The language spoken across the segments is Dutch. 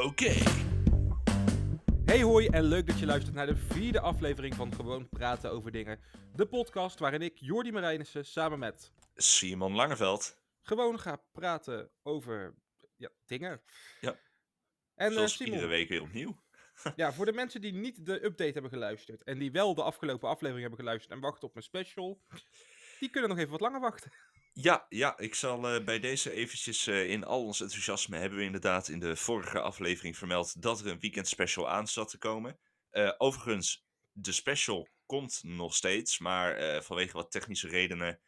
Oké. Hey hoi en leuk dat je luistert naar de vierde aflevering van Gewoon Praten Over Dingen. De podcast waarin ik, Jordi Marijnissen, samen met Simon Langeveld. gewoon ga praten over ja, dingen. Ja. En eh, Zoals Simon, iedere week weer opnieuw. ja, voor de mensen die niet de update hebben geluisterd en die wel de afgelopen aflevering hebben geluisterd en wachten op mijn special, die kunnen nog even wat langer wachten. Ja, ja, ik zal eh, bij deze eventjes eh, in al ons enthousiasme hebben we inderdaad in de vorige aflevering vermeld dat er een weekend special aan zat te komen. Eh, overigens, de special komt nog steeds, maar vanwege wat technische redenen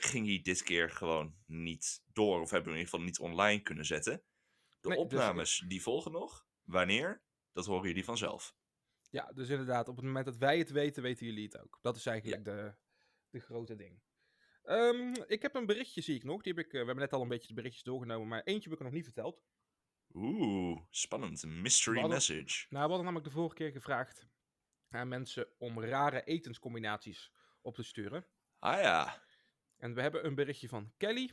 ging hij dit keer gewoon niet door. Of hebben we in ieder geval niet online kunnen zetten. De Nee, dus- opnames die volgen nog. Wanneer? Dat horen jullie vanzelf. Ja, dus inderdaad, op het moment dat wij het weten, weten jullie het ook. Dat is eigenlijk de, de grote ding. Ehm, ik heb een berichtje, zie ik nog. Die heb ik, eh, we hebben net al een beetje de berichtjes doorgenomen, maar eentje heb ik nog niet verteld. Oeh, spannend. Een mystery hadden- message. Nou, we hadden namelijk de vorige keer gevraagd aan mensen om rare etenscombinaties op te sturen. Ah ja. En we hebben een berichtje van Kelly.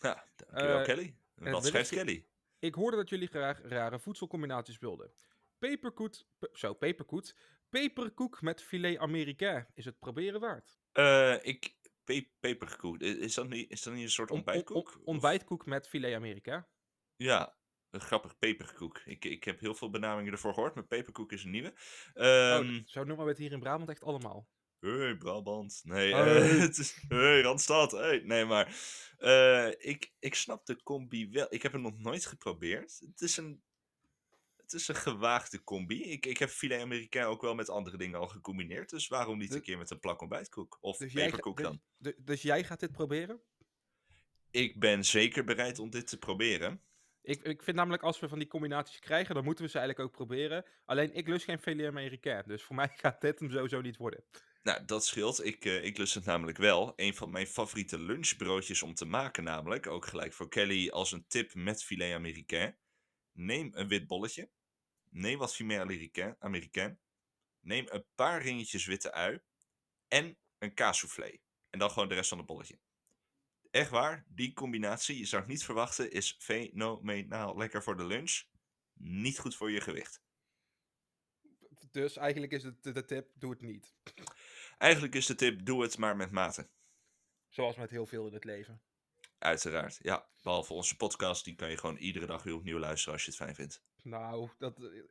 Ja, dankjewel Eh, Kelly. Wat schrijft Kelly? Ik hoorde dat jullie graag rare voedselcombinaties wilden. Peperkoet, pe- zo, peperkoet. Peperkoek met filet américain. Is het proberen waard? Eh, ik... Pe peperkoek. Is dat, niet, is dat niet een soort On- on- ontbijtkoek? on- ontbijtkoek met filet américain. Ja, een grappig peperkoek. Ik, ik heb heel veel benamingen ervoor gehoord, maar peperkoek is een nieuwe. Oh, Ehm zo noemen we het hier in Brabant echt allemaal. Hey, Brabant. Nee, Hey. eh, het is... Hey, Randstad. Hey. Nee, maar... eh, ik, ik snap de combi wel. Ik heb het nog nooit geprobeerd. Het is een... Het is een gewaagde combi. Ik, ik heb filet américain ook wel met andere dingen al gecombineerd. Dus waarom niet De- een keer met een plak ontbijtkoek? Of Dus ga- peperkoek dus, dan? du- dus jij gaat dit proberen? Ik ben zeker bereid om dit te proberen. Ik, ik vind namelijk als we van die combinaties krijgen, dan moeten we ze eigenlijk ook proberen. Alleen ik lust geen filet américain, dus voor mij gaat dit hem sowieso niet worden. Nou, dat scheelt. Ik, eh, ik lust het namelijk wel. Een van mijn favoriete lunchbroodjes om te maken namelijk. Ook gelijk voor Kelly als een tip met filet américain. Neem een wit bolletje. Neem wat filet américain. Neem een paar ringetjes witte ui. En een kaassoufflé. En dan gewoon de rest van het bolletje. Echt waar, die combinatie, je zou het niet verwachten, is fenomenaal lekker voor de lunch. Niet goed voor je gewicht. Dus eigenlijk is het de, de tip, doe het niet. Eigenlijk is de tip, doe het maar met mate. Zoals met heel veel in het leven. Uiteraard, ja. Behalve onze podcast, die kan je gewoon iedere dag weer opnieuw luisteren als je het fijn vindt. Nou, dat, eh,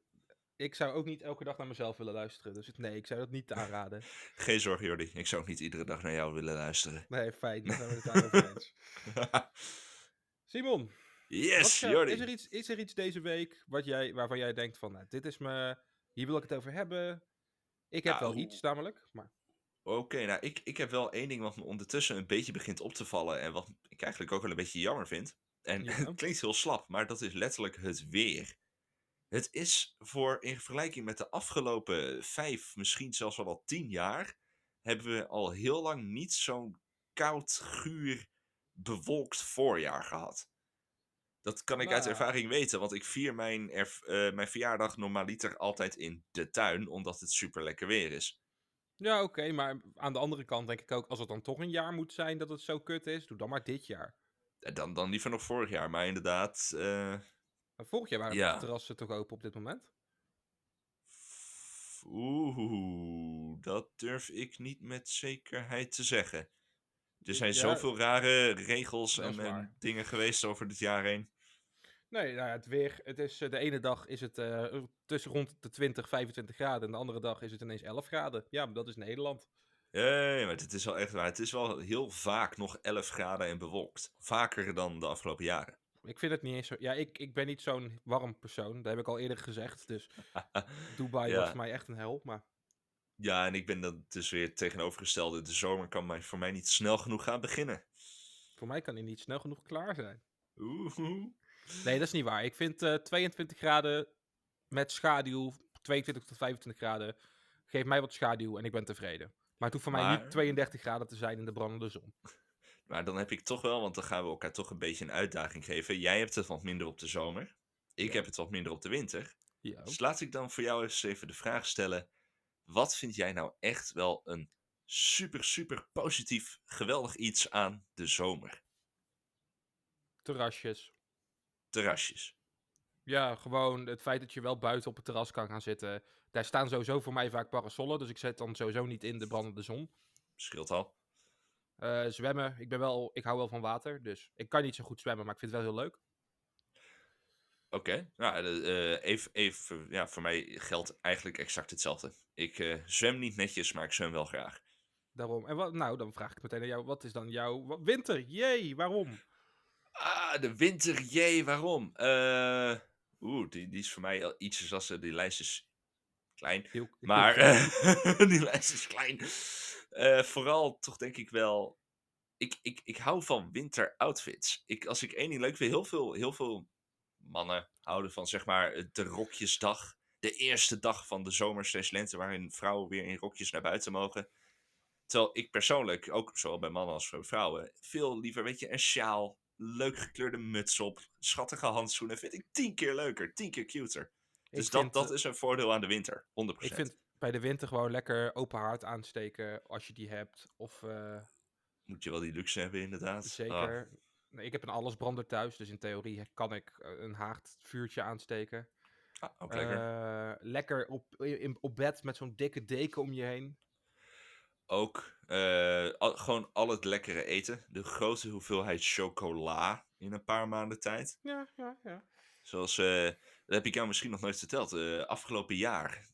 ik zou ook niet elke dag naar mezelf willen luisteren. Dus nee, ik zou dat niet aanraden. Geen zorgen, Jordi. Ik zou ook niet iedere dag naar jou willen luisteren. Nee, fijn, dan zijn we het daarover eens. Simon, yes, zou- Jordi. is, er iets, is er iets deze week wat jij, waarvan jij denkt van, nou, dit is me, hier wil ik het over hebben. Ik heb wel Nou. iets namelijk, maar Oké, nou, ik, ik heb wel één ding wat me ondertussen een beetje begint op te vallen. En wat ik eigenlijk ook wel een beetje jammer vind. En Ja. het klinkt heel slap, maar dat is letterlijk het weer. Het is voor, in vergelijking met de afgelopen vijf, misschien zelfs wel al tien jaar, hebben we al heel lang niet zo'n koud, guur, bewolkt voorjaar gehad. Dat kan ik uit Nou. ervaring weten, want ik vier mijn, erf- eh, mijn verjaardag normaliter altijd in de tuin, omdat het super lekker weer is. Ja, oké, maar aan de andere kant denk ik ook, als het dan toch een jaar moet zijn dat het zo kut is, doe dan maar dit jaar. Eh, Dan, dan liever nog vorig jaar, maar inderdaad. eh, Maar vorig jaar waren Ja. de terrassen toch open op dit moment? Oeh, dat durf ik niet met zekerheid te zeggen. Er zijn Ja, zoveel rare regels en, en dingen geweest over dit jaar heen. Nee, nou ja, het weer, het is, eh, de ene dag is het eh, tussen rond de 20, 25 graden en de andere dag is het ineens 11 graden. Ja, maar dat is Nederland. Nee, maar het is wel echt waar. Het is wel heel vaak nog 11 graden en bewolkt. Vaker dan de afgelopen jaren. Ik vind het niet eens zo, ja, ik, ik ben niet zo'n warm persoon, dat heb ik al eerder gezegd, dus Dubai Ja. was voor mij echt een hel, maar... Ja, en ik ben dan dus weer tegenovergestelde. De zomer kan mij, voor mij niet snel genoeg gaan beginnen. Voor mij kan hij niet snel genoeg klaar zijn. Oeh. Nee, dat is niet waar. Ik vind eh 22 graden met schaduw, 22 tot 25 graden, geef mij wat schaduw en ik ben tevreden. Maar het hoeft voor mij niet 32 graden te zijn in de brandende zon. Maar dan heb ik toch wel, want dan gaan we elkaar toch een beetje een uitdaging geven. Jij hebt het wat minder op de zomer. Ik Ja. heb het wat minder op de winter. Ja. Dus laat ik dan voor jou eens even de vraag stellen. Wat vind jij nou echt wel een super, super positief, geweldig iets aan de zomer? Terrasjes. Terrasjes. Ja, gewoon het feit dat je wel buiten op het terras kan gaan zitten. Daar staan sowieso voor mij vaak parasollen, dus ik zet dan sowieso niet in de brandende zon. Scheelt al. Eh, zwemmen, ik, ben wel, ik hou wel van water, dus ik kan niet zo goed zwemmen, maar ik vind het wel heel leuk. Oké, nou, eh, even, even, ja, voor mij geldt eigenlijk exact hetzelfde. Ik eh, zwem niet netjes, maar ik zwem wel graag. Daarom. En wat, nou, dan vraag ik meteen aan jou, wat is dan jouw wa- winter? Jee, waarom? Ah, de winter, jee, waarom? Eh, Oeh, die, die is voor mij al ietsjes als die lijst is klein. Heel, heel Maar klein. eh, die lijst is klein. Eh, vooral toch denk ik wel. Ik, ik, ik hou van winteroutfits. Ik, als ik één ding leuk vind, heel veel, heel veel mannen houden van zeg maar de rokjesdag. De eerste dag van de zomer lente waarin vrouwen weer in rokjes naar buiten mogen. Terwijl ik persoonlijk, ook zowel bij mannen als bij vrouwen, veel liever, weet je, een sjaal, leuk gekleurde muts op, schattige handschoenen, vind ik tien keer leuker, tien keer cuter. Dus dat, dat eh, is een voordeel aan de winter, 100%. Ik vind bij de winter gewoon lekker open haard aansteken als je die hebt. Of eh, Moet je wel die luxe hebben, inderdaad. Ah, zeker. Nee, ik heb een allesbrander thuis, dus in theorie kan ik eh, een haardvuurtje aansteken. ah, ook lekker. Eh, lekker op, in, op bed met zo'n dikke deken om je heen. Ook al- gewoon al het lekkere eten. De grote hoeveelheid chocola in een paar maanden tijd. Ja, ja, ja. Zoals, dat heb ik jou misschien nog nooit verteld. afgelopen jaar,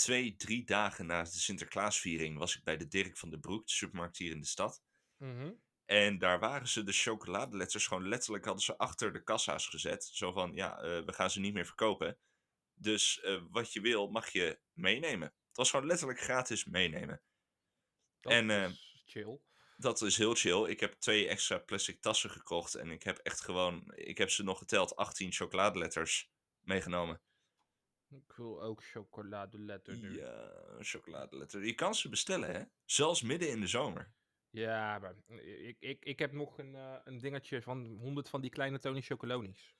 twee, drie dagen na de Sinterklaasviering, was ik bij de Dirk van den Broek, de supermarkt hier in de stad. Mhm. En daar waren ze de chocoladeletters gewoon letterlijk hadden ze achter de kassa's gezet. Zo van, ja, eh, we gaan ze niet meer verkopen. Dus eh, wat je wil, mag je meenemen. Het was gewoon letterlijk gratis meenemen. Dat En, is chill. Dat is heel chill. Ik heb twee extra plastic tassen gekocht. En ik heb echt gewoon, ik heb ze nog geteld, 18 chocoladeletters meegenomen. Ik wil ook chocoladeletter nu. Ja, Ja, chocoladeletter. Je kan ze bestellen, hè? Zelfs midden in de zomer. maar ik, ik, ik heb nog een, eh, een dingetje van 100 van die kleine Tony Chocolonis.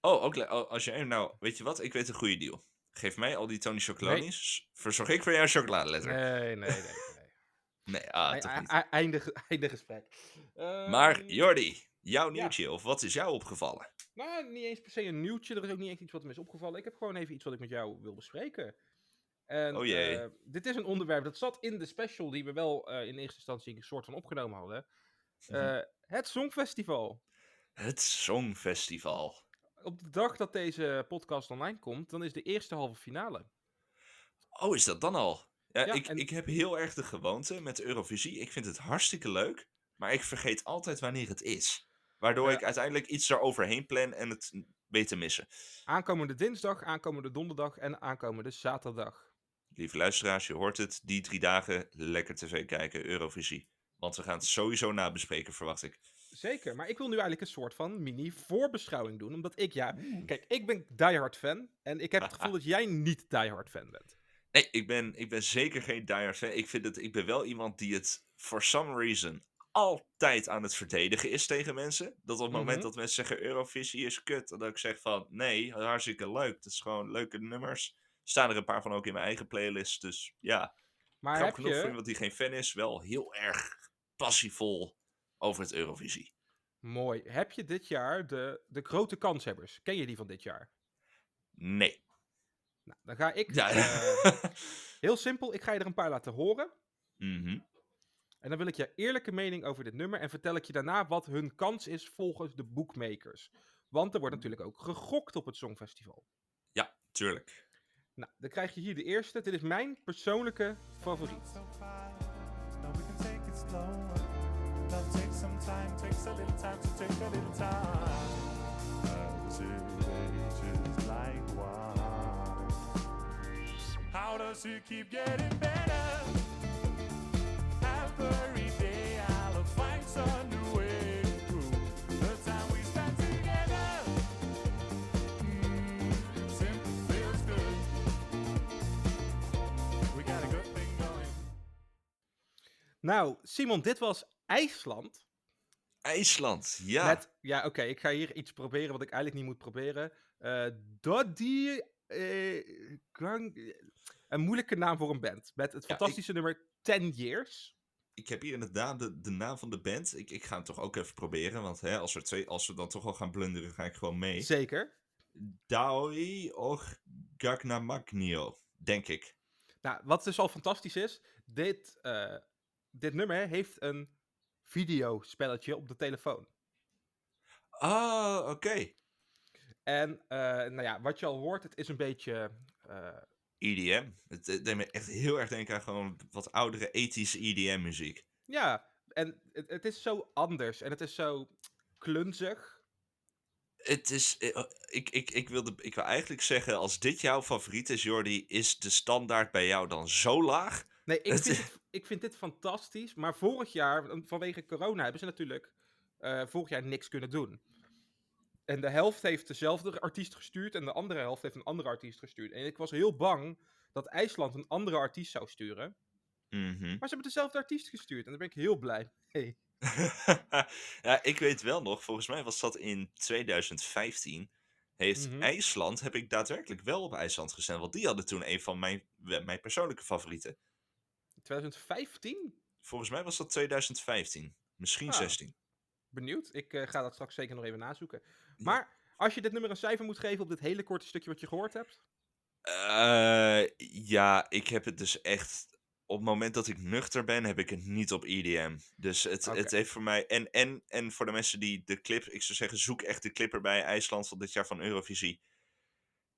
Oh, ook oh, als je nou, weet je wat? Ik weet een goede deal. Geef mij al die Tony Chocolonis. Verzorg ik voor jou een chocoladeletter. Nee, nee, nee. nee. Nee, ah, toch niet. ei- Einde, einde gesprek. Maar Ehm, Jordi, jouw ja. nieuwtje, of wat is jou opgevallen? Nou, niet eens per se een nieuwtje. Er is ook niet echt iets wat me is opgevallen. Ik heb gewoon even iets wat ik met jou wil bespreken. En, Oh jee. eh, dit is een onderwerp dat zat in de special die we wel eh, in eerste instantie een soort van opgenomen hadden. Eh, het Songfestival. Het Songfestival. Op de dag dat deze podcast online komt, dan is de eerste halve finale. Oh, is dat dan al? Ja, Ja, ik, en- ik heb heel erg de gewoonte met Eurovisie. Ik vind het hartstikke leuk, maar ik vergeet altijd wanneer het is. Waardoor Ja. ik uiteindelijk iets eroverheen plan en het weet te missen. Aankomende dinsdag, aankomende donderdag en aankomende zaterdag. Lieve luisteraars, je hoort het. Die drie dagen lekker tv kijken, Eurovisie. Want we gaan het sowieso nabespreken, verwacht ik. Zeker, maar ik wil nu eigenlijk een soort van mini-voorbeschouwing doen. Omdat ik, ja, kijk, ik ben diehard fan. En ik heb het gevoel dat jij niet diehard fan bent. Nee, ik ben, ik ben zeker geen diehard fan. Ik, vind het, ik ben wel iemand die het, for some reason, altijd aan het verdedigen is tegen mensen. Dat op het moment Mhm. dat mensen zeggen Eurovisie is kut, dat ik zeg van nee, hartstikke leuk. Het is gewoon leuke nummers. Er staan er een paar van ook in mijn eigen playlist. Dus ja, Maar heb genoeg voor je... iemand die geen fan is, wel heel erg passievol over het Eurovisie. Mooi. Heb je dit jaar de, de grote kanshebbers? Ken je die van dit jaar? Nee. Nou, dan ga ik... Ja. eh, heel simpel, ik ga je er een paar laten horen. Mhm. En dan wil ik je eerlijke mening over dit nummer. En vertel ik je daarna wat hun kans is volgens de bookmakers. Want er wordt natuurlijk ook gegokt op het Songfestival. Ja, tuurlijk. Nou, dan krijg je hier de eerste. Dit is mijn persoonlijke favoriet. fast. Now we can take Nou, Simon, dit was IJsland. IJsland, ja. Met, ja, oké, ik ga hier iets proberen wat ik eigenlijk niet moet proberen. Doddy... Gang- een moeilijke naam voor een band. Met het Ja, ik- fantastische nummer 10 Years. ik heb hier inderdaad de, de naam van de band. Ik, ik ga hem toch ook even proberen. Want hè, als, er twee, als we dan toch al gaan blunderen, ga ik gewoon mee. Zeker. Daoi och Gagnamagnio, denk ik. Nou, wat dus al fantastisch is, dit, dit nummer heeft een videospelletje op de telefoon. Ah, oké. En eh, nou ja, wat je al hoort, het is een beetje. eh, EDM. Het, het deed me echt heel erg denken aan gewoon wat oudere ethische EDM-muziek. ja, en het, het is zo anders en het is zo klunzig. Het is. eh, Ik, ik, ik, wilde, ik wil eigenlijk zeggen, als dit jouw favoriet is, Jordi, is de standaard bij jou dan zo laag? Nee, ik vind, het- ik vind dit fantastisch. Maar vorig jaar, vanwege corona, hebben ze natuurlijk eh, vorig jaar niks kunnen doen. En de helft heeft dezelfde artiest gestuurd en de andere helft heeft een andere artiest gestuurd. En ik was heel bang dat IJsland een andere artiest zou sturen. Mhm. Maar ze hebben dezelfde artiest gestuurd en daar ben ik heel blij mee. ja, ik weet wel nog, volgens mij was dat in 2015. Heeft Mhm. IJsland, heb ik daadwerkelijk wel op IJsland gestemd. Want die hadden toen een van mijn, mijn persoonlijke favorieten. 2015? Volgens mij was dat 2015. Misschien Ah. 16. Benieuwd. Ik eh, ga dat straks zeker nog even nazoeken. Maar als je dit nummer een cijfer moet geven op dit hele korte stukje wat je gehoord hebt. Eh, ja, ik heb het dus echt. Op het moment dat ik nuchter ben, heb ik het niet op EDM. Dus het, het heeft voor mij. En, en, en voor de mensen die de clip. Ik zou zeggen, zoek echt de clip erbij. IJsland van dit jaar van Eurovisie.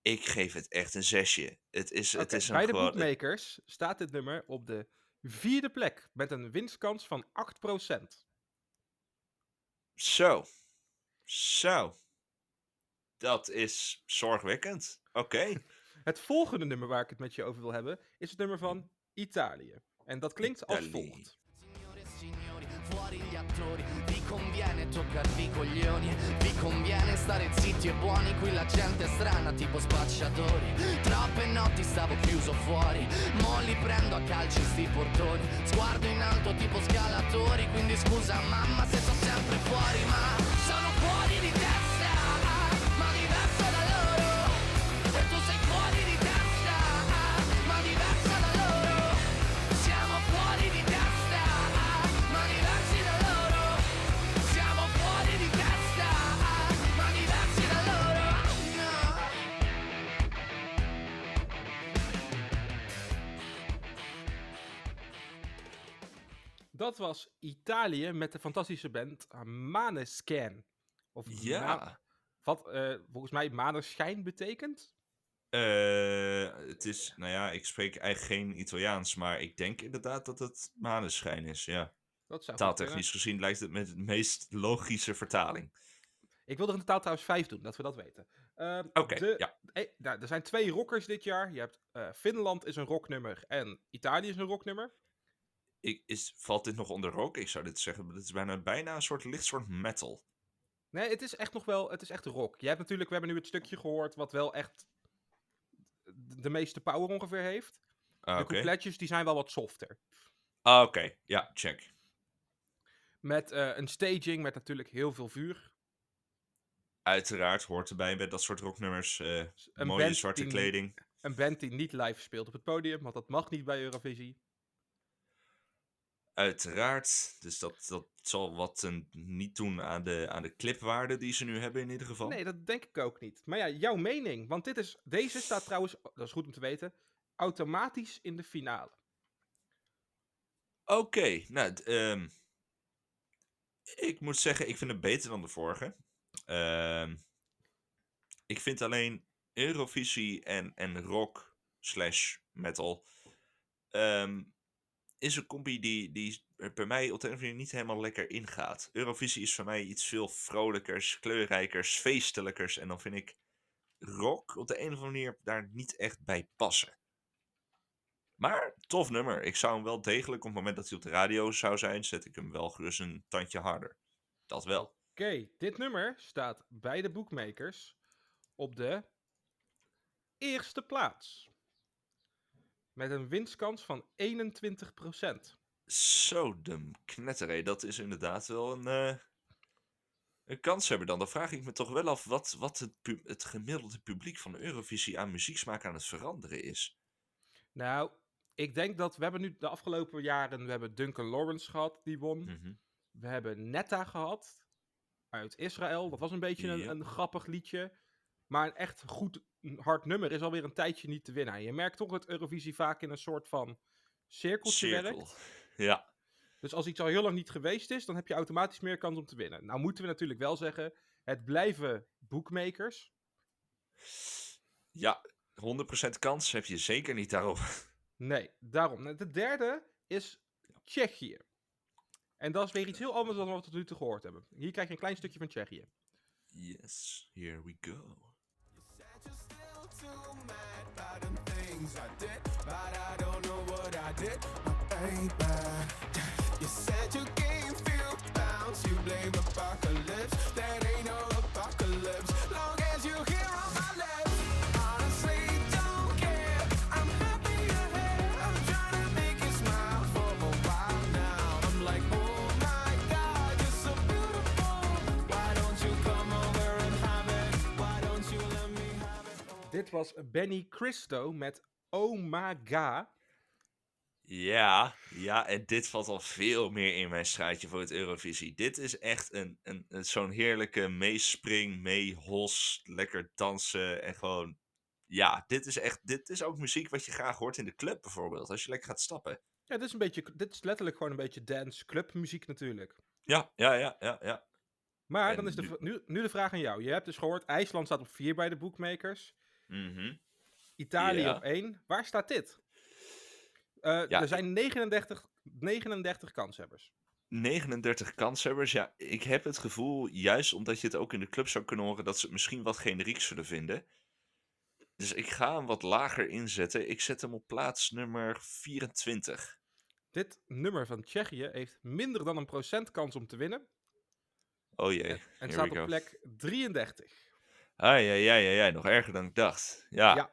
Ik geef het echt een zesje. Het is, het is een Bij de bookmakers staat dit nummer op de vierde plek met een winstkans van 8%. Zo. Zo. Dat is zorgwekkend. Oké. Het volgende nummer waar ik het met je over wil hebben is het nummer van Italië. En dat klinkt als volgt. Signore signori, fuori gli attori, vi conviene toccarvi i coglioni, vi conviene stare zitti e buoni, qui la gente è strana tipo spacciatori, troppe notti stavo chiuso fuori, mo li prendo a calci sti portoni, sguardo in alto tipo scalatori, quindi scusa mamma se sto sempre fuori, ma Dat was Italië met de fantastische band Manescan. Of Ma- Ja. wat eh, volgens mij maneschijn betekent. Eh, het is. Nou ja, ik spreek eigenlijk geen Italiaans. Maar ik denk inderdaad dat het maneschijn is. Ja. Dat zou. Taaltechnisch gezien lijkt het met de meest logische vertaling. Ik wil er in totaal trouwens vijf doen, dat we dat weten. Ehm, Oké, ja. eh, nou, er zijn twee rockers dit jaar. Je hebt Finland is een rocknummer en Italië is een rocknummer. Ik, is, valt dit nog onder rock? Ik zou dit zeggen, maar dit is bijna, bijna een soort licht soort metal. Nee, het is echt nog wel, het is echt rock. Je hebt natuurlijk, we hebben nu het stukje gehoord wat wel echt de meeste power ongeveer heeft. Ah, De Oké, coupletjes die zijn wel wat softer. Ah, oké. ja, check. Met eh, een staging met natuurlijk heel veel vuur. Uiteraard hoort erbij bij dat soort rocknummers. Een mooie zwarte die- kleding. Een band die niet live speelt op het podium, want dat mag niet bij Eurovisie. Uiteraard. Dus dat, dat zal wat een, niet doen aan de, aan de clipwaarde die ze nu hebben in ieder geval. Nee, dat denk ik ook niet. Maar ja, jouw mening. Want dit is, deze staat trouwens, dat is goed om te weten, automatisch in de finale. Oké, nou, ehm, ik moet zeggen, ik vind het beter dan de vorige. Ehm, ik vind alleen Eurovisie en, en rock slash metal ehm, is een combi die, die bij mij op de een of andere manier niet helemaal lekker ingaat. Eurovisie is voor mij iets veel vrolijkers, kleurrijkers, feestelijkers en dan vind ik rock op de een of andere manier daar niet echt bij passen. Maar tof nummer. Ik zou hem wel degelijk op het moment dat hij op de radio zou zijn, zet ik hem wel gerust een tandje harder. Dat wel. Oké, dit nummer staat bij de bookmakers op de eerste plaats. Met een winstkans van 21%. Zo, de knetteré. Dat is inderdaad wel een, eh een kans hebben dan. Dan vraag ik me toch wel af wat, wat het, pu- het gemiddelde publiek van Eurovisie aan muzieksmaak aan het veranderen is. Nou, ik denk dat we hebben nu de afgelopen jaren, we hebben Duncan Lawrence gehad, die won. Mhm. We hebben Netta gehad, uit Israël. Dat was een beetje een grappig liedje. Maar een echt goed, n- hard nummer is alweer een tijdje niet te winnen. Je merkt toch dat Eurovisie vaak in een soort van cirkeltje Cirkel. werkt. Ja. Dus als iets al heel lang niet geweest is, dan heb je automatisch meer kans om te winnen. Nou moeten we natuurlijk wel zeggen, het blijven bookmakers. Ja, 100% kans heb je zeker niet daarop. Nee, daarom. De derde is Tsjechië. En dat is weer iets heel anders dan wat we tot nu toe gehoord hebben. Hier krijg je een klein stukje van Tsjechië. Yes, here we go. You're too mad by the things I did, but I don't know what I did, my baby. You said you gave few pounds, you blame apocalypse. Dit was Benny Christo met Oh My God. Ja, ja, en dit valt al veel meer in mijn straatje voor het Eurovisie. Dit is echt een, een, een- zo'n heerlijke meespring, meehos, lekker dansen en gewoon... Ja, dit is echt, dit is ook muziek wat je graag hoort in de club bijvoorbeeld, als je lekker gaat stappen. Ja, dit is, een beetje, dit is letterlijk gewoon een beetje dance club muziek natuurlijk. Ja, ja, ja, ja, ja. Maar En dan is de, nu, nu de vraag aan jou. Je hebt dus gehoord, IJsland staat op 4 bij de bookmakers. Mhm. Italië Ja. op 1. Waar staat dit? Eh, Ja, er zijn 39, 39 kanshebbers. 39 kanshebbers. Ja, ik heb het gevoel, juist omdat je het ook in de club zou kunnen horen, dat ze het misschien wat generiek zullen vinden. Dus ik ga hem wat lager inzetten. Ik zet hem op plaats nummer 24. Dit nummer van Tsjechië heeft minder dan een procent kans om te winnen. Oh jee. En here staat op plek 33. Ja, ja, ja, ja, nog erger dan ik dacht. Ja. Ja.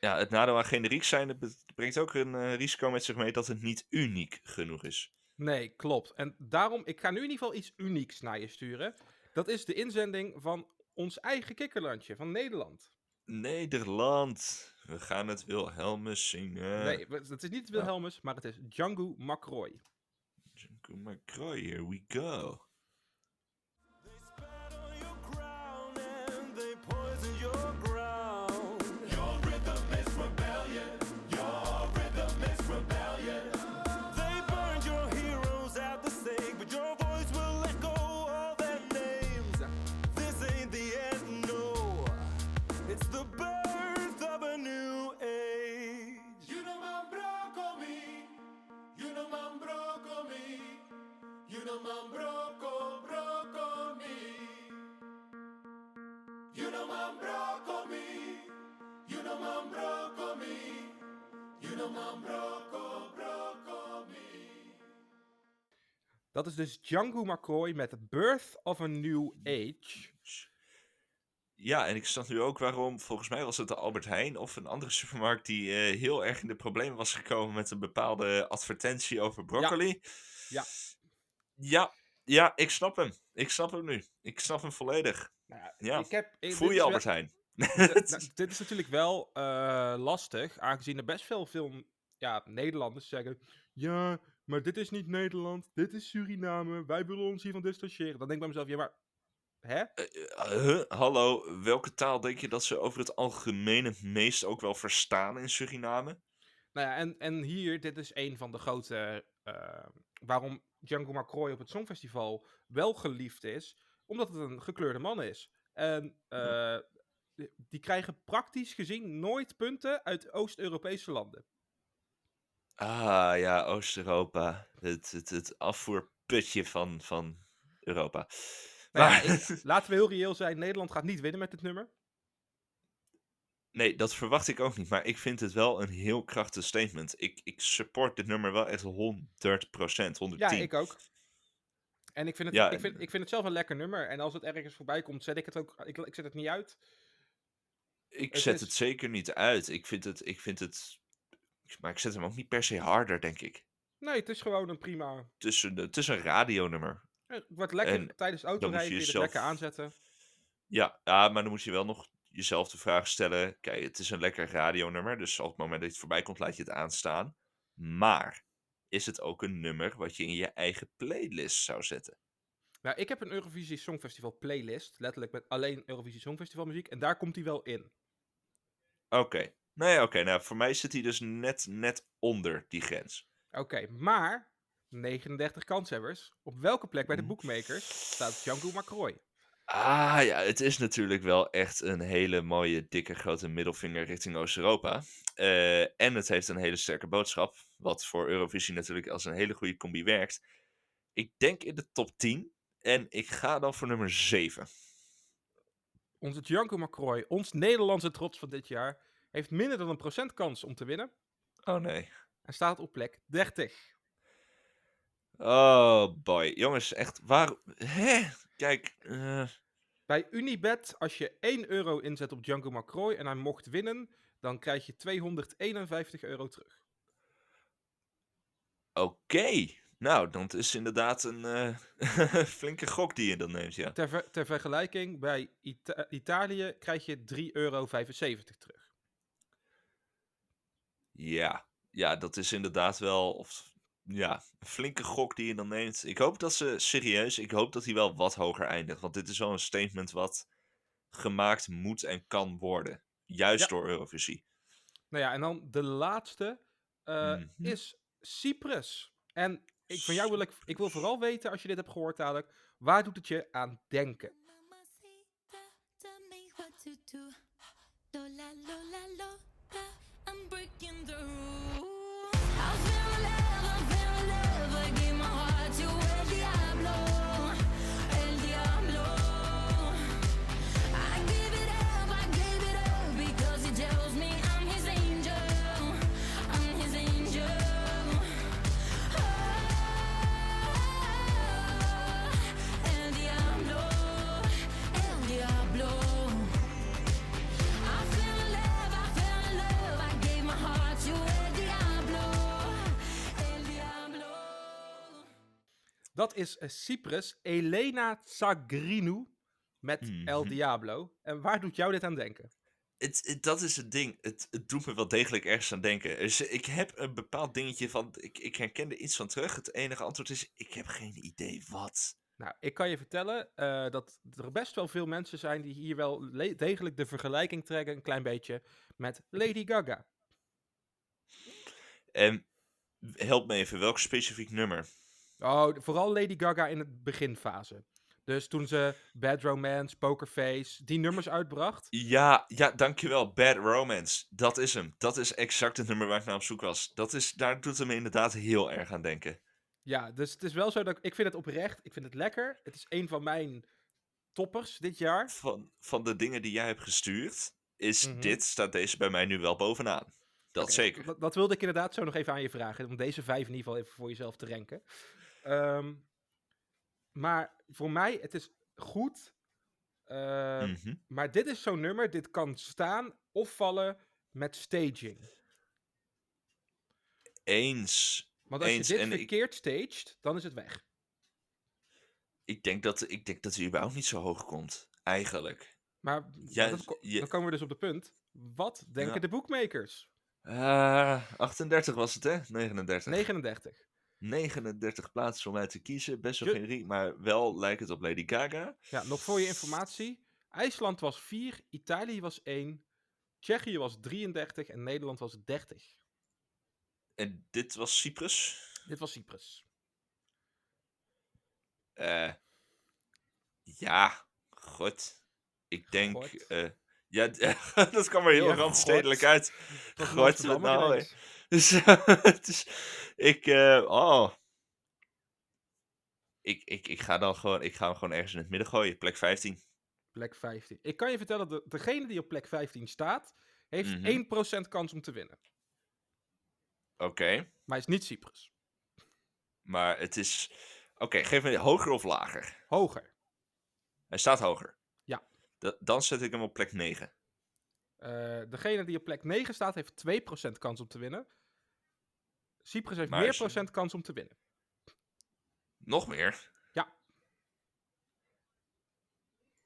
ja. het nadeel aan generiek zijn, brengt ook een eh, risico met zich mee dat het niet uniek genoeg is. Nee, klopt. En daarom, ik ga nu in ieder geval iets unieks naar je sturen. Dat is de inzending van ons eigen kikkerlandje, van Nederland. Nederland, we gaan het Wilhelmus zingen. Nee, we- het is niet Wilhelmus, maar het is Django Macroy. Junko McCroy, here we go. You know broco me. You me. You broco me. Dat is dus Django Macroy met Birth of a New Age. Ja, en ik snap nu ook waarom, volgens mij was het de Albert Heijn of een andere supermarkt die eh, heel erg in de problemen was gekomen met een bepaalde advertentie over broccoli. Ja. Ja, ja, ik snap hem. Ik snap hem nu. Ik snap hem volledig. Nou ja, Ja, ik heb, ik, Voel je Albert nou, dit is natuurlijk wel eh, lastig, aangezien er best veel film, ja, Nederlanders zeggen... Ja, maar dit is niet Nederland, dit is Suriname, wij willen ons hiervan distancieren. Dan denk ik bij mezelf, ja, maar... Hè? Eh, huh? Hallo, welke taal denk je dat ze over het algemeen het meest ook wel verstaan in Suriname? Nou ja, en, en hier, dit is een van de grote... eh, waarom Django Macroy op het Songfestival wel geliefd is, omdat het een gekleurde man is. En eh, die- die krijgen praktisch gezien nooit punten uit Oost-Europese landen. Ah ja, Oost-Europa. Het, het, het afvoerputje van, van Europa. Nou ja, Maar- ik- laten we heel reëel zijn, Nederland gaat niet winnen met dit nummer. Nee, dat verwacht ik ook niet. Maar ik vind het wel een heel krachtig statement. Ik, ik support dit nummer wel echt 100%, 110. Ja, ik ook. En ik vind, het, Ja, ik, vind, ik vind het zelf een lekker nummer. En als het ergens voorbij komt, zet ik het ook. Ik, ik zet het niet uit. Ik het zet is- het zeker niet uit. Ik vind het, ik vind het... Maar ik zet hem ook niet per se harder, denk ik. Nee, het is gewoon een prima. Het is een radionummer. eh, Wat lekker En tijdens je autorijden je het jezelf- lekker aanzetten. Ja, ja, maar dan moet je wel nog jezelf de vraag stellen. Kijk, het is een lekker radionummer. Dus op het moment dat het voorbij komt, laat je het aanstaan. Maar is het ook een nummer wat je in je eigen playlist zou zetten? Nou, ik heb een Eurovisie Songfestival playlist. Letterlijk met alleen Eurovisie Songfestival muziek. En daar komt hij wel in. Oké. Nee, oké. nou, voor mij zit hij dus net, net onder die grens. Oké, maar 39 kanshebbers. Op welke plek bij de bookmakers staat Django McCroy? Ah ja, het is natuurlijk wel echt een hele mooie, dikke, grote middelvinger richting Oost-Europa. Eh, en het heeft een hele sterke boodschap, wat voor Eurovisie natuurlijk als een hele goede combi werkt. Ik denk in de top 10 en ik ga dan voor nummer 7. Onze Django McCroy, ons Nederlandse trots van dit jaar, heeft minder dan een procent kans om te winnen. Oh nee. En staat op plek 30. Oh boy. Jongens, echt, waar... Hè? Kijk, eh, Bij Unibet, als je 1 euro inzet op Django McCroy en hij mocht winnen, dan krijg je 251 euro terug. oké. Nou, dat is inderdaad een eh, flinke gok die je dan neemt, ja. Ter, ver- ter vergelijking, bij Ita- Italië krijg je 3,75 euro terug. Ja, ja, dat is inderdaad wel of, ja, een flinke gok die je dan neemt. Ik hoop dat ze serieus, ik hoop dat hij wel wat hoger eindigt. Want dit is wel een statement wat gemaakt moet en kan worden. Juist Ja. door Eurovisie. Nou ja, en dan de laatste eh, Mhm. is Cyprus. En ik, van jou wil ik, ik wil vooral weten, als je dit hebt gehoord dadelijk, waar doet het je aan denken? Dat is eh, Cyprus, Elena Tsagrinou met El Mhm. Diablo. En waar doet jou dit aan denken? Het, het- dat is het ding. Het, het doet me wel degelijk ergens aan denken. Dus ik heb een bepaald dingetje van. Ik, ik herken er iets van terug. Het enige antwoord is: ik heb geen idee wat. Nou, ik kan je vertellen eh, dat er best wel veel mensen zijn die hier wel degelijk de vergelijking trekken, een klein beetje, met Lady Gaga. En help me even, welk specifiek nummer? Oh, vooral Lady Gaga in het beginfase. Dus toen ze Bad Romance, Pokerface, die nummers uitbracht. Ja, ja, dankjewel. Bad Romance. Dat is hem. Dat is exact het nummer waar ik naar op zoek was. Dat is, daar doet het me inderdaad heel erg aan denken. Ja, dus het is wel zo dat ik, ik vind het oprecht, ik vind het lekker. Het is een van mijn toppers dit jaar. Van, van de dingen die jij hebt gestuurd, is Mhm. dit, staat deze bij mij nu wel bovenaan. Dat zeker. Dat, dat wilde ik inderdaad zo nog even aan je vragen, om deze vijf in ieder geval even voor jezelf te renken. Ehm, maar voor mij, het is goed. ehm, Mhm. Maar dit is zo'n nummer, dit kan staan of vallen met staging. Eens. Want als Eens, je dit en ik- verkeerd staged, dan is het weg. Ik denk, dat, ik denk dat hij überhaupt niet zo hoog komt. Eigenlijk. Maar Ja, dat dan komen we dus op de punt. Wat denken Ja. de bookmakers? Ah, 38 was het, hè? 39. 39. 39 plaatsen om uit te kiezen. Best wel Je- generiek, maar wel lijkt het op Lady Gaga. Ja, nog voor je informatie. IJsland was 4, Italië was 1, Tsjechië was 33 en Nederland was 30. En dit was Cyprus. Dit was Cyprus. Eh ja, goed. Ik denk. God. eh, ja, dat kwam er heel Ja, randstedelijk God. uit. God, nou, Dus, het is, ik, eh, oh. Ik, ik, ik ga dan gewoon, ik ga hem gewoon ergens in het midden gooien. Plek 15. Plek 15. Ik kan je vertellen, dat degene die op plek 15 staat, heeft Mhm. 1% kans om te winnen. Oké. Maar hij is niet Cyprus. Maar het is. Oké, geef me hoger of lager. Hoger. Hij staat hoger. Ja. Da- dan zet ik hem op plek 9. Eh, degene die op plek 9 staat, heeft 2% kans om te winnen. Cyprus heeft meer procent kans om te winnen. Nog meer? Ja.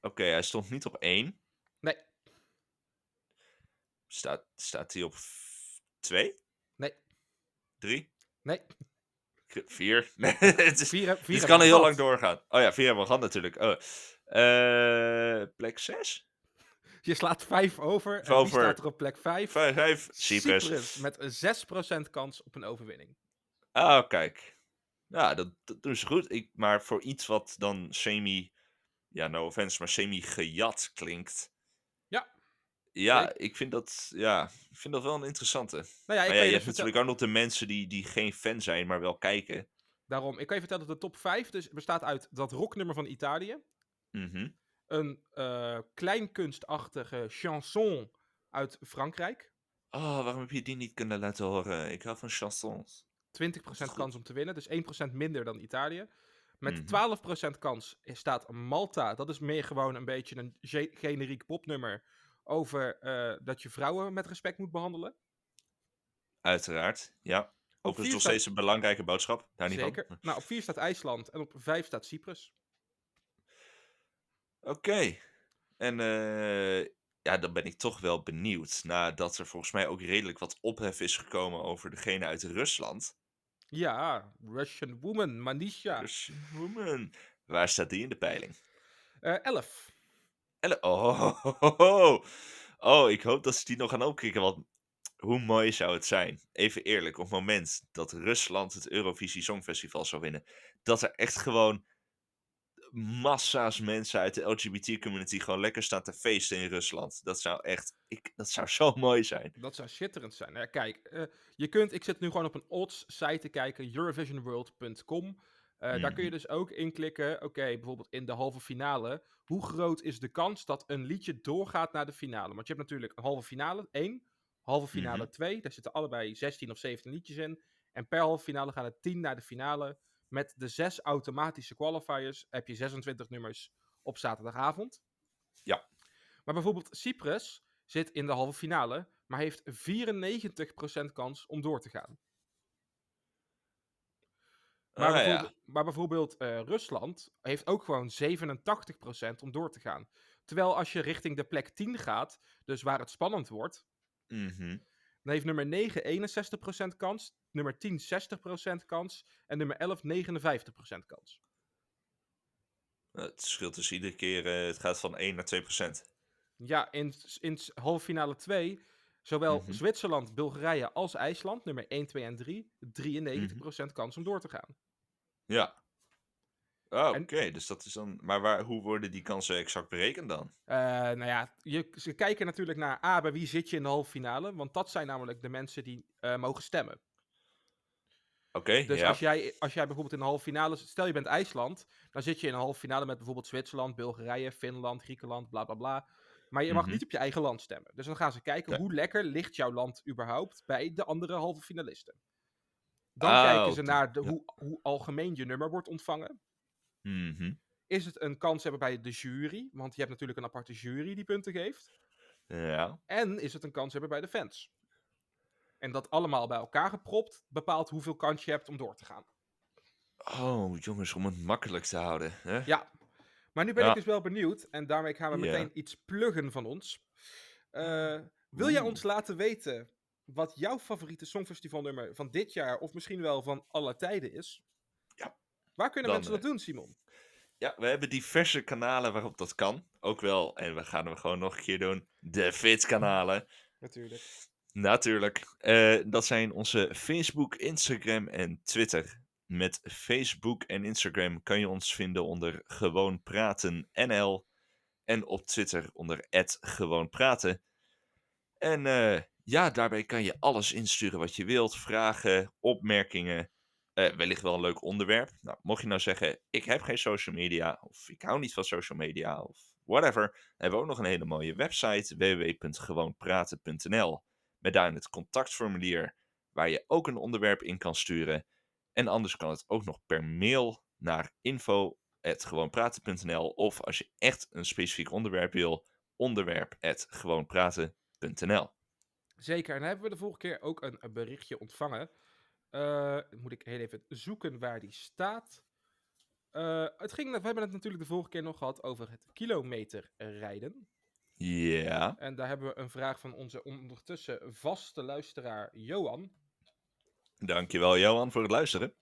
Oké, hij stond niet op 1. Nee. Staat, staat hij op 2? Nee. 3? Nee. Ge- Vier? Nee, het, is, Vier, vier dit kan heel lang doorgaan. Oh ja, vier hebben we gehad natuurlijk. Oh. Eh, plek zes? Je slaat vijf over. En wie Over. staat er op plek vijf? Vijf, vijf. Cyprus. Cyprus. Met een 6% kans op een overwinning. Ah, kijk. Ja, dat, dat doen ze goed. Ik, maar voor iets wat dan semi... Ja, no offense, maar semi-gejat klinkt. Ja. Ja, ik vind dat, ja, ik vind dat wel een interessante. Nou ja, ik ja, je, je dus hebt vertel- natuurlijk ook nog de mensen die, die geen fan zijn, maar wel kijken. Daarom, ik kan je vertellen dat de top 5 dus bestaat uit dat rocknummer van Italië. Mhm. Een eh kleinkunstachtige chanson uit Frankrijk. Oh, waarom heb je die niet kunnen laten horen? Ik hou van chansons. 20% goed. kans om te winnen, dus 1% minder dan Italië. Met Mhm. 12% kans staat Malta. Dat is meer gewoon een beetje een ge- generiek popnummer over eh, dat je vrouwen met respect moet behandelen. Uiteraard, ja. Vier nog steeds een belangrijke boodschap. Daar niet Zeker. van. Nou, op 4 staat IJsland en op 5 staat Cyprus. Oké. En eh, ja, dan ben ik toch wel benieuwd. Nadat er volgens mij ook redelijk wat ophef is gekomen over degene uit Rusland. Ja, Russian Woman, Manisha. Dus, woman, waar staat die in de peiling? Eh 11. Elle- oh, oh, oh, ik hoop dat ze die nog gaan opkrikken. Want hoe mooi zou het zijn? Even eerlijk, op het moment dat Rusland het Eurovisie Songfestival zou winnen, dat er echt gewoon massa's mensen uit de LGBT-community gewoon lekker staan te feesten in Rusland. Dat zou echt, ik, dat zou zo mooi zijn. Dat zou schitterend zijn. Ja, kijk, eh, je kunt, ik zit nu gewoon op een odds site te kijken, eurovisionworld.com. Eh, Daar kun je Mhm. dus ook inklikken, oké, bijvoorbeeld in de halve finale. Hoe groot is de kans dat een liedje doorgaat naar de finale? Want je hebt natuurlijk een halve finale 1, halve finale Mhm. 2. Daar zitten allebei 16 of 17 liedjes in. En per halve finale gaan er 10 naar de finale. Met de zes automatische qualifiers heb je 26 nummers op zaterdagavond. Ja. Maar bijvoorbeeld Cyprus zit in de halve finale, maar heeft 94% kans om door te gaan. Maar Ah, ja. bijvoorbeeld, maar bijvoorbeeld Rusland heeft ook gewoon 87% om door te gaan. Terwijl als je richting de plek 10 gaat, dus waar het spannend wordt, Mhm. dan heeft nummer 9 61% kans, nummer 10 60% kans en nummer 11 59% kans. Het scheelt dus iedere keer, eh, het gaat van 1 naar 2 procent. Ja, in, in halve finale 2, zowel Mhm. Zwitserland, Bulgarije als IJsland, nummer 1, 2 en 3, 93% kans om door te gaan. Ja. Oh, oké, dus dat is dan. Maar waar, hoe worden die kansen exact berekend dan? Eh, nou ja, je, ze kijken natuurlijk naar A, bij wie zit je in de halve finale, want dat zijn namelijk de mensen die eh, mogen stemmen. Oké, Dus ja. als, jij, als jij bijvoorbeeld in de halve finale, stel je bent IJsland, dan zit je in een halve finale met bijvoorbeeld Zwitserland, Bulgarije, Finland, Griekenland, bla bla bla. Maar je mag Mhm. niet op je eigen land stemmen. Dus dan gaan ze kijken hoe lekker ligt jouw land überhaupt bij de andere halve finalisten. Dan Ah, kijken ze naar de, Ja. hoe, hoe algemeen je nummer wordt ontvangen. Mhm. Is het een kans hebben bij de jury? Want je hebt natuurlijk een aparte jury die punten geeft. Ja. En is het een kans hebben bij de fans? En dat allemaal bij elkaar gepropt bepaalt hoeveel kans je hebt om door te gaan. Oh, jongens, om het makkelijk te houden. Hè? Ja, maar nu ben Ja. ik dus wel benieuwd. En daarmee gaan we meteen iets pluggen van ons. Eh, wil jij ons laten weten wat jouw favoriete songfestivalnummer van dit jaar, of misschien wel van alle tijden is? Ja. Waar kunnen Dan, mensen dat doen, Simon? Ja, we hebben diverse kanalen waarop dat kan. Ook wel, en we gaan hem gewoon nog een keer doen, de Fit-kanalen. Natuurlijk. Natuurlijk. Eh, dat zijn onze Facebook, Instagram en Twitter. Met Facebook en Instagram kan je ons vinden onder Gewoon Praten NL. En op Twitter onder Gewoon Praten. En eh, ja, daarbij kan je alles insturen wat je wilt. Vragen, opmerkingen. eh, wellicht wel een leuk onderwerp. Nou, mocht je nou zeggen, ik heb geen social media. Of ik hou niet van social media. Of whatever. Hebben we ook nog een hele mooie website. www.gewoonpraten.nl met daarin het contactformulier waar je ook een onderwerp in kan sturen. En anders kan het ook nog per mail naar info.gewoonpraten.nl of als je echt een specifiek onderwerp wil, onderwerp.gewoonpraten.nl Zeker. En hebben we de vorige keer ook een, een berichtje ontvangen. Eh, moet ik heel even zoeken waar die staat. Eh, het ging, we hebben het natuurlijk de vorige keer nog gehad over het kilometer rijden. Ja, En daar hebben we een vraag van onze ondertussen vaste luisteraar Johan. dankjewel Johan voor het luisteren.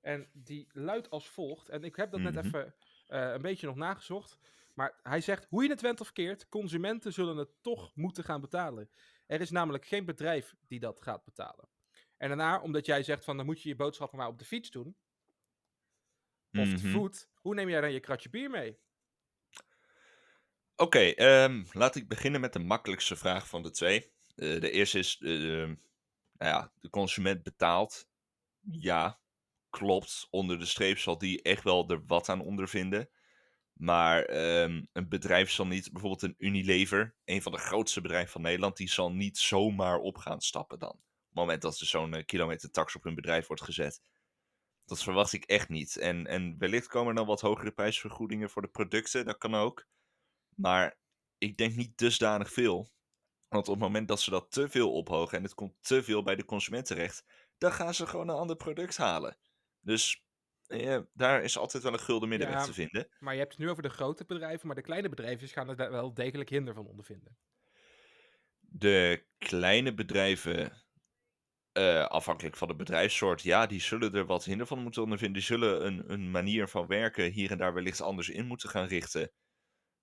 En die luidt als volgt. En ik heb dat net Mhm. even eh, een beetje nog nagezocht. Maar hij zegt, hoe je het went of keert, consumenten zullen het toch moeten gaan betalen. Er is namelijk geen bedrijf die dat gaat betalen. En daarna, omdat jij zegt van, dan moet je je boodschappen maar op de fiets doen. Of te Mhm. voet. Hoe neem jij dan je kratje bier mee? Oké, ehm, laat ik beginnen met de makkelijkste vraag van de twee. Eh, de eerste is, eh, nou ja, de consument betaalt. Ja, klopt. Onder de streep zal die echt wel er wat aan ondervinden. Maar ehm, een bedrijf zal niet, bijvoorbeeld een Unilever, een van de grootste bedrijven van Nederland, die zal niet zomaar op gaan stappen dan. Op het moment dat er zo'n eh, kilometertax op hun bedrijf wordt gezet. Dat verwacht ik echt niet. En, en wellicht komen er dan wat hogere prijsvergoedingen voor de producten, dat kan ook. Maar ik denk niet dusdanig veel. Want op het moment dat ze dat te veel ophogen en het komt te veel bij de consument terecht, dan gaan ze gewoon een ander product halen. Dus eh, daar is altijd wel een gulden middenweg Ja. te vinden. Maar je hebt het nu over de grote bedrijven, maar de kleine bedrijfjes gaan er daar wel degelijk hinder van ondervinden. De kleine bedrijven, eh, afhankelijk van de bedrijfssoort, ja, die zullen er wat hinder van moeten ondervinden. Die zullen een, een manier van werken hier en daar wellicht anders in moeten gaan richten.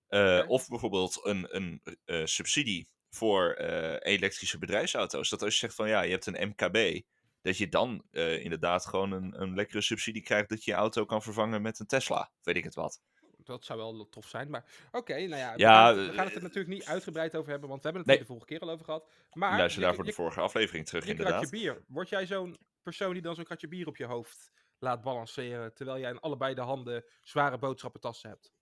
Eh. Of bijvoorbeeld een, een eh, subsidie voor eh, elektrische bedrijfsauto's. Dat als je zegt van ja, je hebt een MKB, dat je dan eh, inderdaad gewoon een, een lekkere subsidie krijgt dat je je auto kan vervangen met een Tesla. Weet ik het wat. Dat zou wel tof zijn, maar oké, nou ja, we, gaan het, we gaan het er eh, natuurlijk niet uitgebreid over hebben, want we hebben het Nee. de vorige keer al over gehad. Maar Luister daarvoor de vorige aflevering terug, je inderdaad. kratje bier, word jij zo'n persoon die dan zo'n kratje bier op je hoofd laat balanceren, terwijl jij in allebei de handen zware boodschappentassen hebt?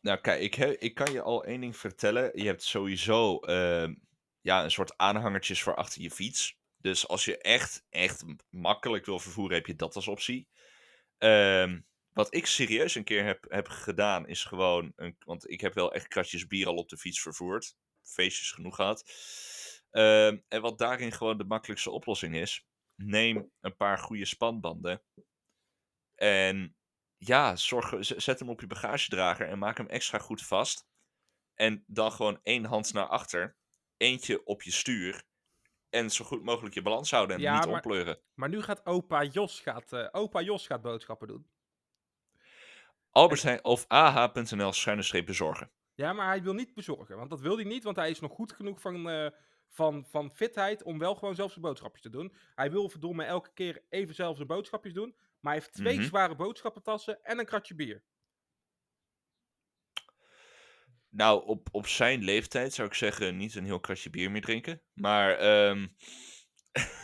Nou, kijk, ik, ik kan je al één ding vertellen. Je hebt sowieso ehm, ja, een soort aanhangertjes voor achter je fiets. Dus als je echt, echt makkelijk wil vervoeren, heb je dat als optie. Ehm, wat ik serieus een keer heb, heb gedaan, is gewoon... Een, want ik heb wel echt kratjes bier al op de fiets vervoerd. Feestjes genoeg gehad. Ehm, en wat daarin gewoon de makkelijkste oplossing is... Neem een paar goede spanbanden. En ja, zorg, zet hem op je bagagedrager en maak hem extra goed vast. En dan gewoon één hand naar achter, eentje op je stuur. En zo goed mogelijk je balans houden en Ja, niet maar- ompleuren. Maar nu gaat opa Jos, gaat, eh, opa Jos gaat boodschappen doen. Albert of ah.nl schuine streep bezorgen. Ja, maar hij wil niet bezorgen, want dat wil hij niet, want hij is nog goed genoeg van, eh, van, van fitheid om wel gewoon zelf zijn boodschapjes te doen. Hij wil verdomme elke keer even zelf zijn boodschapjes doen, maar hij heeft twee Mhm. zware boodschappentassen en een kratje bier. Nou, op, op zijn leeftijd zou ik zeggen niet een heel kratje bier meer drinken. Maar ehm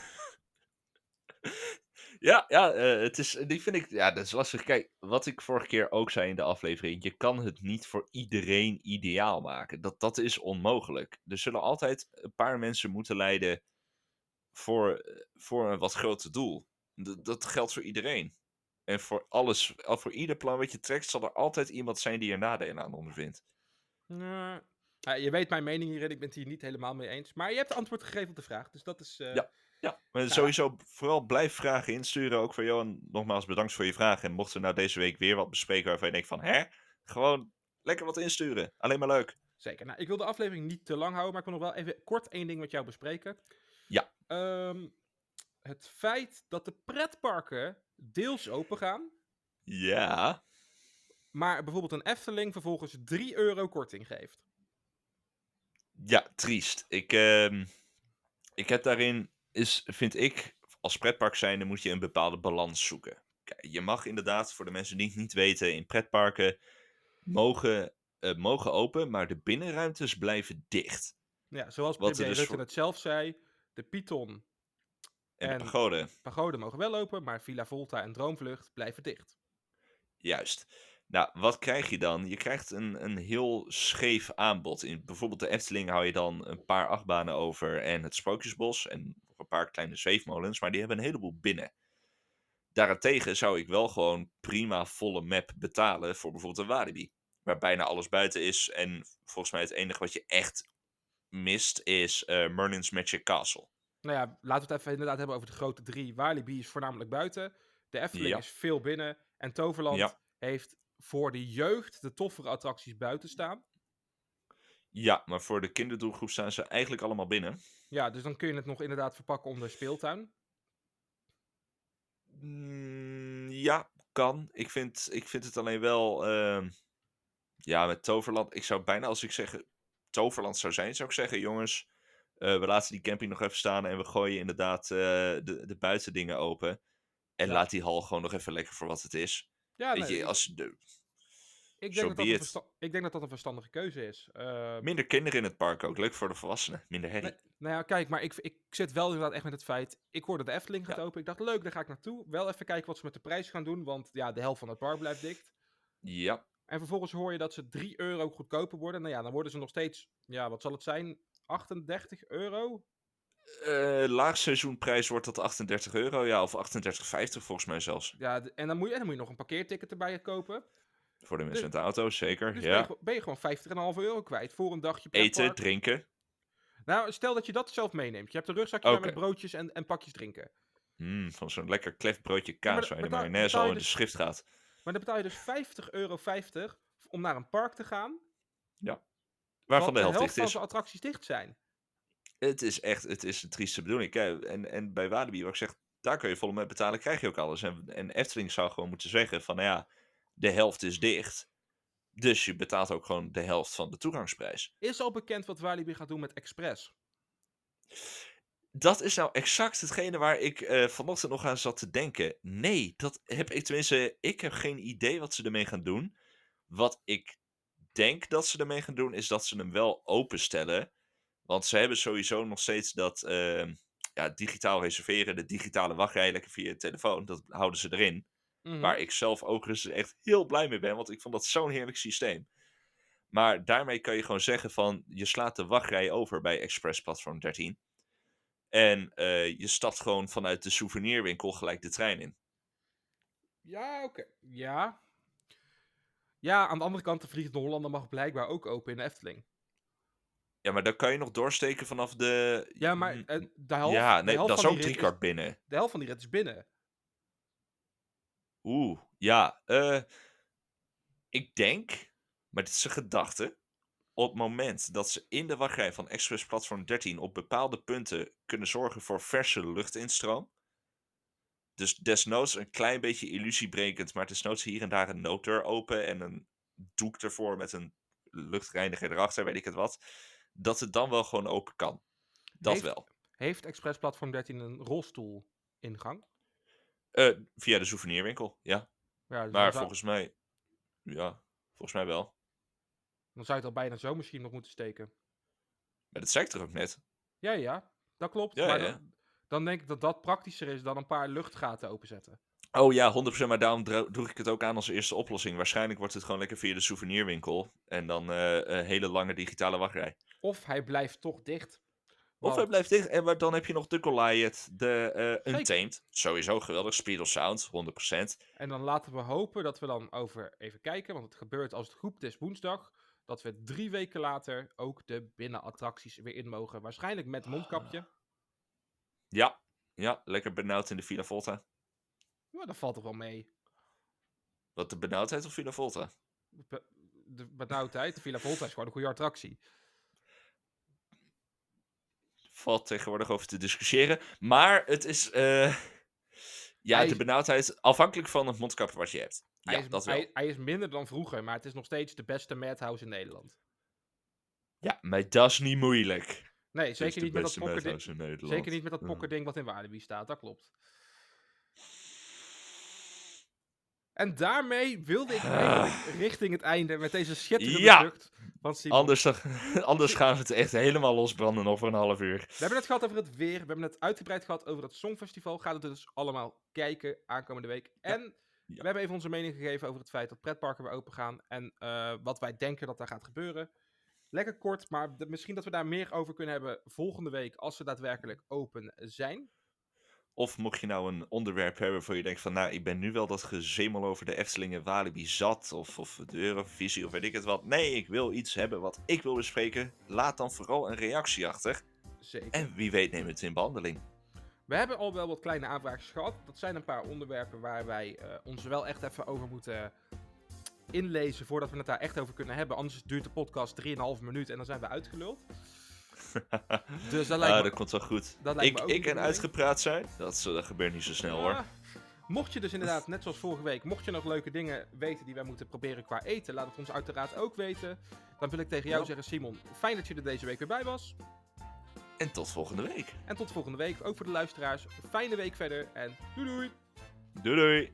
ja, ja eh, het is, die vind ik, ja, dat is lastig. Kijk, wat ik vorige keer ook zei in de aflevering, je kan het niet voor iedereen ideaal maken. Dat, dat is onmogelijk. Er zullen altijd een paar mensen moeten leiden voor, voor een wat groter doel. Dat, dat geldt voor iedereen. En voor alles, voor ieder plan wat je trekt, zal er altijd iemand zijn die er nadelen aan ondervindt. Nou, ja, je weet mijn mening hierin, ik ben het hier niet helemaal mee eens. Maar je hebt antwoord gegeven op de vraag, dus dat is... eh, Ja. Ja, maar sowieso vooral blijf vragen insturen. Ook voor Johan, nogmaals bedankt voor je vraag. En mochten we nou deze week weer wat bespreken waarvan je denkt van... Hè? Gewoon lekker wat insturen. Alleen maar leuk. Zeker. Nou, ik wil de aflevering niet te lang houden, maar ik wil nog wel even kort één ding met jou bespreken. Ja. Ehm, het feit dat de pretparken deels open gaan, Ja. maar bijvoorbeeld een Efteling vervolgens 3 euro korting geeft. Ja, triest. Ik, ehm, ik heb daarin, is, vind ik, als pretpark zijnde moet je een bepaalde balans zoeken. Je mag inderdaad, voor de mensen die het niet weten, in pretparken mogen, eh, mogen open, maar de binnenruimtes blijven dicht. Ja, zoals Wat er premier dus Rutte voor- het zelf zei, de Python En, En- de pagode. pagode mogen wel open, maar Villa Volta en Droomvlucht blijven dicht. Juist. Nou, wat krijg je dan? Je krijgt een, een heel scheef aanbod. In bijvoorbeeld de Efteling hou je dan een paar achtbanen over en het Sprookjesbos en nog een paar kleine zweefmolens, maar die hebben een heleboel binnen. Daarentegen zou ik wel gewoon prima volle map betalen voor bijvoorbeeld een Walibi. Waar bijna alles buiten is en volgens mij het enige wat je echt mist is eh, Merlin's Magic Castle. Nou ja, laten we het even inderdaad hebben over de grote drie. Walibi is voornamelijk buiten, de Efteling Ja. is veel binnen en Toverland Ja. heeft voor de jeugd de toffere attracties buiten staan. Ja, maar voor de kinderdoelgroep staan ze eigenlijk allemaal binnen. Ja, dus dan kun je het nog inderdaad verpakken onder speeltuin. Mm, ja, kan. Ik vind, ik vind het alleen wel. ehm, ja, met Toverland. Ik zou bijna als ik zeggen. Toverland zou zijn, zou ik zeggen, jongens. Eh, we laten die camping nog even staan en we gooien inderdaad eh, de, de buitendingen open. En Ja. laat die hal gewoon nog even lekker voor wat het is. Ja, Weet nee, je, als de, ik, so denk dat dat versta- ik denk dat dat een verstandige keuze is. Eh, minder kinderen in het park ook. Leuk voor de volwassenen. Minder herrie. Nee, nou ja, kijk, maar ik, ik zit wel inderdaad echt met het feit. Ik hoorde de Efteling gaat Ja. open. Ik dacht, leuk, daar ga ik naartoe. Wel even kijken wat ze met de prijs gaan doen. Want ja, de helft van het park blijft dicht. Ja, En vervolgens hoor je dat ze 3 euro goedkoper worden. Nou ja, dan worden ze nog steeds, ja, wat zal het zijn? 38 euro? eh laagseizoenprijs wordt dat 38 euro. Ja, of 38,50 volgens mij zelfs. Ja, en dan moet je, en dan moet je nog een parkeerticket erbij kopen. Voor de mensen Dus- met de auto, zeker. Dus ben, ja. je, gewoon- ben je gewoon 50,5 euro kwijt voor een dagje Eten, drinken. Nou, stel dat je dat zelf meeneemt. Je hebt een rugzakje met broodjes en, en pakjes drinken. Mm, van zo'n lekker klef broodje maar kaas waar je de mayonaise al je in de dus- schrift gaat. Maar dan betaal je dus 50,50 euro om naar een park te gaan. Waarvan de want helft dicht van is. zijn attracties dicht zijn. Het is echt, het is een trieste bedoeling. Kijk, en, en bij Walibi, wat ik zeg, daar kun je vol mee betalen, krijg je ook alles. En, en Efteling zou gewoon moeten zeggen van, nou ja, de helft is dicht. Dus je betaalt ook gewoon de helft van de toegangsprijs. Is al bekend wat Walibi gaat doen met Express? Dat is nou exact hetgene waar ik eh, vanochtend nog aan zat te denken. Nee, dat heb ik tenminste. Ik heb geen idee wat ze ermee gaan doen. Wat ik denk dat ze ermee gaan doen, is dat ze hem wel openstellen. Want ze hebben sowieso nog steeds dat ehm, ja, digitaal reserveren, de digitale wachtrij lekker via je telefoon. Dat houden ze erin. Mhm. Waar ik zelf ook dus echt heel blij mee ben, want ik vond dat zo'n heerlijk systeem. Maar daarmee kan je gewoon zeggen van, je slaat de wachtrij over bij Express Platform 13. En eh, je stapt gewoon vanuit de souvenirwinkel gelijk de trein in. Ja, oké. Ja. Ja, aan de andere kant, de Vliegende Hollander mag blijkbaar ook open in de Efteling. Ja, maar dan kan je nog doorsteken vanaf de... Ja, maar Mm, eh, de helft, ja, de nee, helft dat is ook driekwart binnen. De helft van die rit is binnen. Oeh, ja. eh, ik denk, maar dit is een gedachte. Op het moment dat ze in de wachtrij van Express Platform 13 op bepaalde punten kunnen zorgen voor verse luchtinstroom. Dus desnoods een klein beetje illusiebrekend, maar desnoods hier en daar een nooddeur open en een doek ervoor met een luchtreiniger erachter, weet ik het wat. Dat het dan wel gewoon open kan. Dat Heeft- wel. Heeft Express Platform 13 een rolstoel ingang? Eh, via de souvenirwinkel, ja. Ja, dus Maar zou, volgens mij, ja, volgens mij wel. dan zou je het al bijna zo misschien nog moeten steken. Maar dat zei ik toch ook net? Ja, ja, dat klopt. Ja, maar ja. Dan, dan denk ik dat dat praktischer is dan een paar luchtgaten openzetten. Oh ja, 100%. Maar daarom dro- droeg ik het ook aan als eerste oplossing. Waarschijnlijk wordt het gewoon lekker via de souvenirwinkel. En dan eh, een hele lange digitale wachtrij. Of hij blijft toch dicht. Of hij blijft dicht. En maar dan heb je nog de Goliath, de. Untamed. Sowieso geweldig. Speed of Sound, 100%. En dan laten we hopen dat we dan over even kijken, want het gebeurt als het goed is woensdag, dat we drie weken later ook de binnenattracties weer in mogen. Waarschijnlijk met mondkapje. Ja, ja, lekker benauwd in de Villa Volta. Maar dat valt toch wel mee. Wat de benauwdheid of Villa Volta? Be- De benauwdheid, Villa Volta is gewoon een goede attractie. Valt tegenwoordig over te discussiëren. Maar het is... eh, ja, Hij de is- benauwdheid afhankelijk van het mondkapje wat je hebt. Hij, Ja, is, dat wel. hij, hij is minder dan vroeger, maar het is nog steeds de beste madhouse in Nederland. Ja, maar dat is niet moeilijk. Nee, zeker niet, met dat pokkerding, zeker niet met dat pokkerding wat in Walibi staat, dat klopt. En daarmee wilde ik eigenlijk richting het einde met deze schitterende Ja. Simon. Anders, anders gaan we het echt helemaal losbranden over een half uur. We hebben het gehad over het weer. We hebben het uitgebreid gehad over het Songfestival. Gaat het dus allemaal kijken aankomende week. En Ja. we hebben even onze mening gegeven over het feit dat pretparken weer open gaan. En eh, wat wij denken dat daar gaat gebeuren. Lekker kort, maar de- misschien dat we daar meer over kunnen hebben volgende week als ze daadwerkelijk open zijn. Of mocht je nou een onderwerp hebben waarvan je denkt van... Nou, ik ben nu wel dat gezemel over de Efteling en Walibi zat. Of, of de Eurovisie of weet ik het wat. Nee, ik wil iets hebben wat ik wil bespreken. Laat dan vooral een reactie achter. Zeker. En wie weet neem het in behandeling. We hebben al wel wat kleine aanvraagjes gehad. Dat zijn een paar onderwerpen waar wij eh, ons wel echt even over moeten inlezen voordat we het daar echt over kunnen hebben. Anders duurt de podcast 3,5 minuut en dan zijn we uitgeluld. Dus dat lijkt Ah, me... dat komt wel goed. dat lijkt Ik, me ik en uitgepraat zijn, dat, dat gebeurt niet zo snel hoor. Ah, Mocht je dus inderdaad, net zoals vorige week, mocht je nog leuke dingen weten die wij moeten proberen qua eten, laat het ons uiteraard ook weten. Dan wil ik tegen jou Ja. zeggen, Simon, fijn dat je er deze week weer bij was. En tot volgende week. En tot volgende week. Ook voor de luisteraars. Fijne week verder en doei doei! Doei doei.